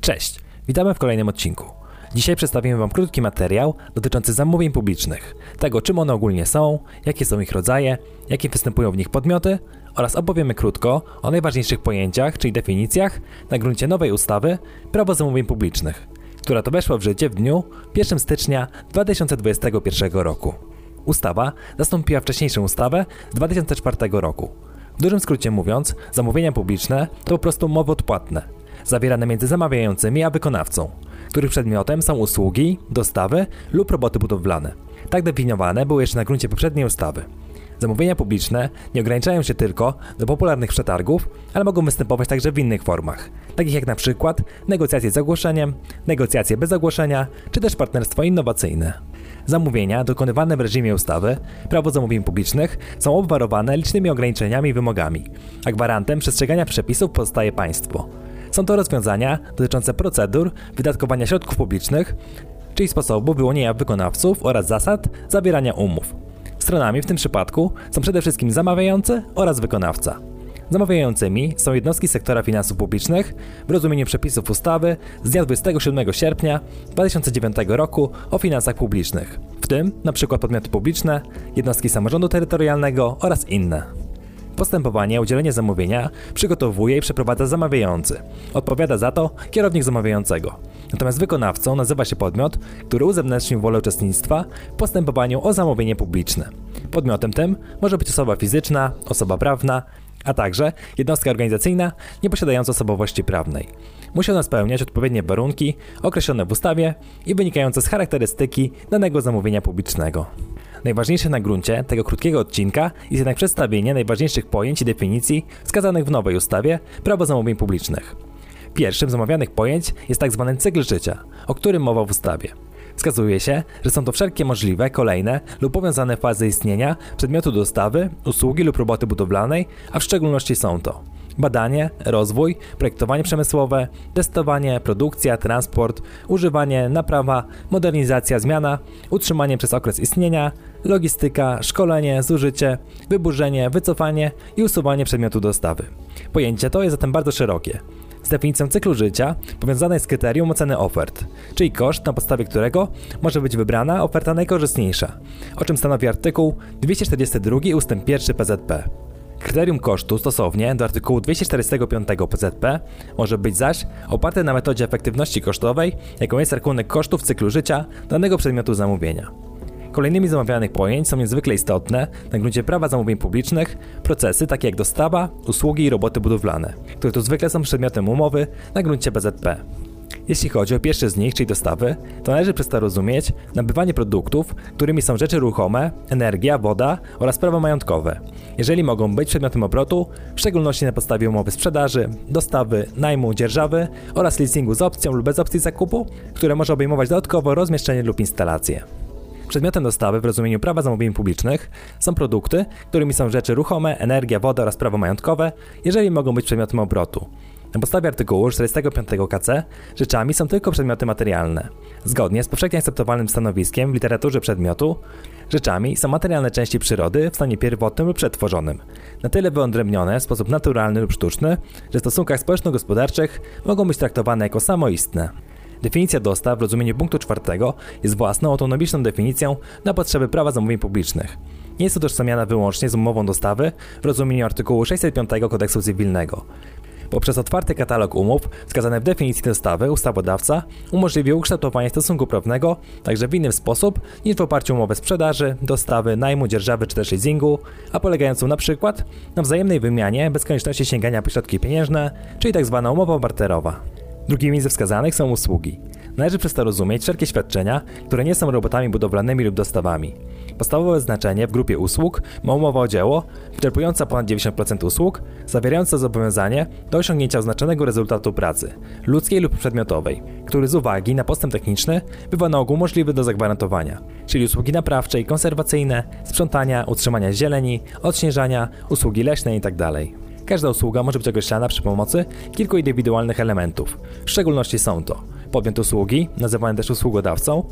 Cześć, witamy w kolejnym odcinku. Dzisiaj przedstawimy Wam krótki materiał dotyczący zamówień publicznych, tego czym one ogólnie są, jakie są ich rodzaje, jakie występują w nich podmioty oraz opowiemy krótko o najważniejszych pojęciach, czyli definicjach na gruncie nowej ustawy Prawo zamówień publicznych, która to weszła w życie w dniu 1 stycznia 2021 roku. Ustawa zastąpiła wcześniejszą ustawę z 2004 roku. W dużym skrócie mówiąc, zamówienia publiczne to po prostu umowy odpłatne, zawierane między zamawiającymi a wykonawcą, których przedmiotem są usługi, dostawy lub roboty budowlane. Tak definiowane były jeszcze na gruncie poprzedniej ustawy. Zamówienia publiczne nie ograniczają się tylko do popularnych przetargów, ale mogą występować także w innych formach, takich jak na przykład negocjacje z ogłoszeniem, negocjacje bez ogłoszenia, czy też partnerstwo innowacyjne. Zamówienia dokonywane w reżimie ustawy Prawo zamówień publicznych są obwarowane licznymi ograniczeniami i wymogami, a gwarantem przestrzegania przepisów pozostaje państwo. Są to rozwiązania dotyczące procedur wydatkowania środków publicznych, czyli sposobu wyłonienia wykonawców oraz zasad zawierania umów. Stronami w tym przypadku są przede wszystkim zamawiający oraz wykonawca. Zamawiającymi są jednostki sektora finansów publicznych w rozumieniu przepisów ustawy z dnia 27 sierpnia 2009 roku o finansach publicznych, w tym np. podmioty publiczne, jednostki samorządu terytorialnego oraz inne. Postępowanie o udzielenie zamówienia przygotowuje i przeprowadza zamawiający. Odpowiada za to kierownik zamawiającego. Natomiast wykonawcą nazywa się podmiot, który uzewnętrznił wolę uczestnictwa w postępowaniu o zamówienie publiczne. Podmiotem tym może być osoba fizyczna, osoba prawna, a także jednostka organizacyjna nieposiadająca osobowości prawnej. Musi ona spełniać odpowiednie warunki określone w ustawie i wynikające z charakterystyki danego zamówienia publicznego. Najważniejsze na gruncie tego krótkiego odcinka jest jednak przedstawienie najważniejszych pojęć i definicji wskazanych w nowej ustawie Prawo zamówień publicznych. Pierwszym z omawianych pojęć jest tzw. Tak cykl życia, o którym mowa w ustawie. Wskazuje się, że są to wszelkie możliwe, kolejne lub powiązane fazy istnienia przedmiotu dostawy, usługi lub roboty budowlanej, a w szczególności są to badanie, rozwój, projektowanie przemysłowe, testowanie, produkcja, transport, używanie, naprawa, modernizacja, zmiana, utrzymanie przez okres istnienia, logistyka, szkolenie, zużycie, wyburzenie, wycofanie i usuwanie przedmiotu dostawy. Pojęcie to jest zatem bardzo szerokie z definicją cyklu życia powiązane jest kryterium oceny ofert, czyli koszt, na podstawie którego może być wybrana oferta najkorzystniejsza, o czym stanowi artykuł 242 ust. 1 PZP. Kryterium kosztu stosownie do artykułu 245 PZP może być zaś oparte na metodzie efektywności kosztowej, jaką jest rachunek kosztów cyklu życia danego przedmiotu zamówienia. Kolejnymi z omawianych pojęć są niezwykle istotne na gruncie prawa zamówień publicznych procesy takie jak dostawa, usługi i roboty budowlane, które tu zwykle są przedmiotem umowy na gruncie BZP. Jeśli chodzi o pierwszy z nich, czyli dostawy, to należy przez to rozumieć nabywanie produktów, którymi są rzeczy ruchome, energia, woda oraz prawa majątkowe, jeżeli mogą być przedmiotem obrotu, w szczególności na podstawie umowy sprzedaży, dostawy, najmu, dzierżawy oraz leasingu z opcją lub bez opcji zakupu, które może obejmować dodatkowo rozmieszczenie lub instalację. Przedmiotem dostawy w rozumieniu prawa zamówień publicznych są produkty, którymi są rzeczy ruchome, energia, woda oraz prawo majątkowe, jeżeli mogą być przedmiotem obrotu. Na podstawie artykułu 45 KC rzeczami są tylko przedmioty materialne. Zgodnie z powszechnie akceptowalnym stanowiskiem w literaturze przedmiotu, rzeczami są materialne części przyrody w stanie pierwotnym lub przetworzonym, na tyle wyodrębnione w sposób naturalny lub sztuczny, że w stosunkach społeczno-gospodarczych mogą być traktowane jako samoistne. Definicja dostaw w rozumieniu punktu czwartego jest własną, autonomiczną definicją na potrzeby prawa zamówień publicznych. Nie jest utożsamiana wyłącznie z umową dostawy w rozumieniu artykułu 605 kodeksu cywilnego. Poprzez otwarty katalog umów wskazane w definicji dostawy ustawodawca umożliwił ukształtowanie stosunku prawnego także w inny sposób niż w oparciu o umowę sprzedaży, dostawy, najmu, dzierżawy czy też leasingu, a polegającą na przykład na wzajemnej wymianie bez konieczności sięgania po środki pieniężne, czyli tzw. Tak umowa barterowa. Drugimi ze wskazanych są usługi. Należy przez to rozumieć wszelkie świadczenia, które nie są robotami budowlanymi lub dostawami. Podstawowe znaczenie w grupie usług ma umowa o dzieło, wyczerpująca ponad 90% usług, zawierająca zobowiązanie do osiągnięcia oznaczonego rezultatu pracy, ludzkiej lub przedmiotowej, który z uwagi na postęp techniczny bywa na ogół możliwy do zagwarantowania, czyli usługi naprawcze i konserwacyjne, sprzątania, utrzymania zieleni, odśnieżania, usługi leśne itd. Tak Każda usługa może być określana przy pomocy kilku indywidualnych elementów. W szczególności są to podmiot usługi, nazywany też usługodawcą,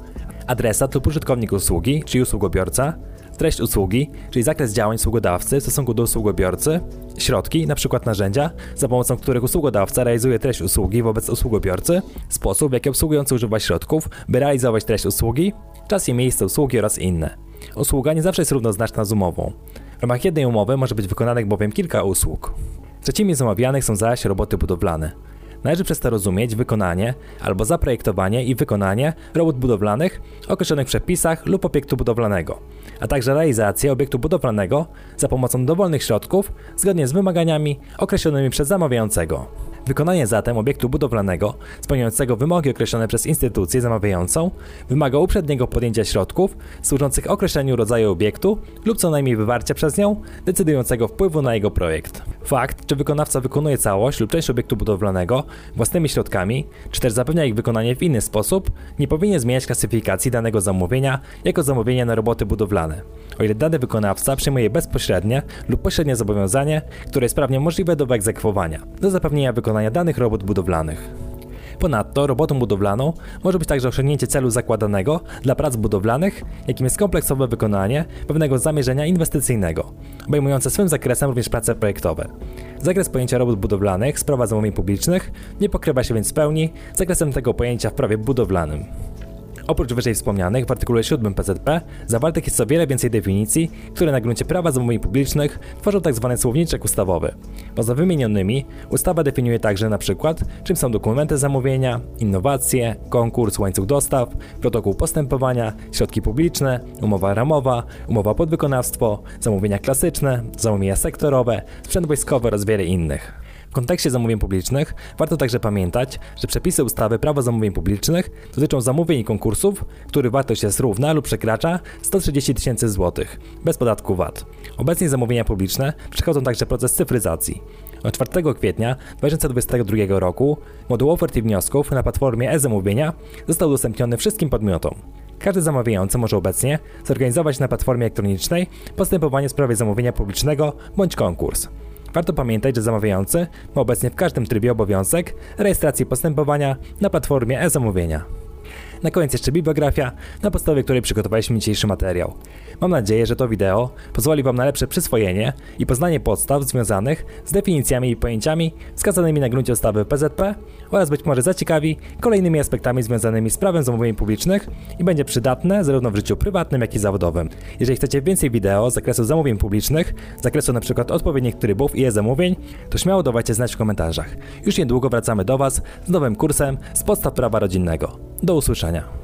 adresat lub użytkownik usługi, czyli usługobiorca, treść usługi, czyli zakres działań usługodawcy w stosunku do usługobiorcy, środki, np. narzędzia, za pomocą których usługodawca realizuje treść usługi wobec usługobiorcy, sposób, w jaki obsługujący używa środków, by realizować treść usługi, czas i miejsce usługi oraz inne. Usługa nie zawsze jest równoznaczna z umową. W ramach jednej umowy może być wykonanych bowiem kilka usług. Trzecimi z omawianych są zaś roboty budowlane. Należy przez to rozumieć wykonanie albo zaprojektowanie i wykonanie robót budowlanych określonych w przepisach lub obiektu budowlanego, a także realizację obiektu budowlanego za pomocą dowolnych środków zgodnie z wymaganiami określonymi przez zamawiającego. Wykonanie zatem obiektu budowlanego spełniającego wymogi określone przez instytucję zamawiającą wymaga uprzedniego podjęcia środków służących określeniu rodzaju obiektu lub co najmniej wywarcia przez nią decydującego wpływu na jego projekt. Fakt, czy wykonawca wykonuje całość lub część obiektu budowlanego własnymi środkami, czy też zapewnia ich wykonanie w inny sposób, nie powinien zmieniać klasyfikacji danego zamówienia jako zamówienia na roboty budowlane. O ile dany wykonawca przyjmuje bezpośrednie lub pośrednie zobowiązanie, które jest prawnie możliwe do wyegzekwowania, do zapewnienia wykonania danych robót budowlanych. Ponadto robotą budowlaną może być także osiągnięcie celu zakładanego dla prac budowlanych, jakim jest kompleksowe wykonanie pewnego zamierzenia inwestycyjnego, obejmujące swym zakresem również prace projektowe. Zakres pojęcia robót budowlanych z prawa zamówień publicznych nie pokrywa się więc w pełni z zakresem tego pojęcia w prawie budowlanym. Oprócz wyżej wspomnianych w artykule 7 PZP zawartych jest o wiele więcej definicji, które na gruncie prawa zamówień publicznych tworzą tzw. Tak słowniczek ustawowy. Poza wymienionymi, ustawa definiuje także przykład, czym są dokumenty zamówienia, innowacje, konkurs, łańcuch dostaw, protokół postępowania, środki publiczne, umowa ramowa, umowa podwykonawstwo, zamówienia klasyczne, zamówienia sektorowe, sprzęt wojskowy oraz wiele innych. W kontekście zamówień publicznych warto także pamiętać, że przepisy ustawy Prawo zamówień publicznych dotyczą zamówień i konkursów, których wartość jest równa lub przekracza 130 tysięcy złotych, bez podatku VAT. Obecnie zamówienia publiczne przechodzą także proces cyfryzacji. Od 4 kwietnia 2022 roku moduł ofert i wniosków na platformie e-zamówienia został udostępniony wszystkim podmiotom. Każdy zamawiający może obecnie zorganizować na platformie elektronicznej postępowanie w sprawie zamówienia publicznego bądź konkurs. Warto pamiętać, że zamawiający ma obecnie w każdym trybie obowiązek rejestracji postępowania na platformie e-zamówienia. Na koniec jeszcze bibliografia, na podstawie której przygotowaliśmy dzisiejszy materiał. Mam nadzieję, że to wideo pozwoli Wam na lepsze przyswojenie i poznanie podstaw związanych z definicjami i pojęciami wskazanymi na gruncie ustawy PZP oraz być może zaciekawi kolejnymi aspektami związanymi z prawem zamówień publicznych i będzie przydatne zarówno w życiu prywatnym, jak i zawodowym. Jeżeli chcecie więcej wideo z zakresu zamówień publicznych, z zakresu np. odpowiednich trybów i e-zamówień, to śmiało dawajcie znać w komentarzach. Już niedługo wracamy do Was z nowym kursem z podstaw prawa rodzinnego. Do usłyszenia.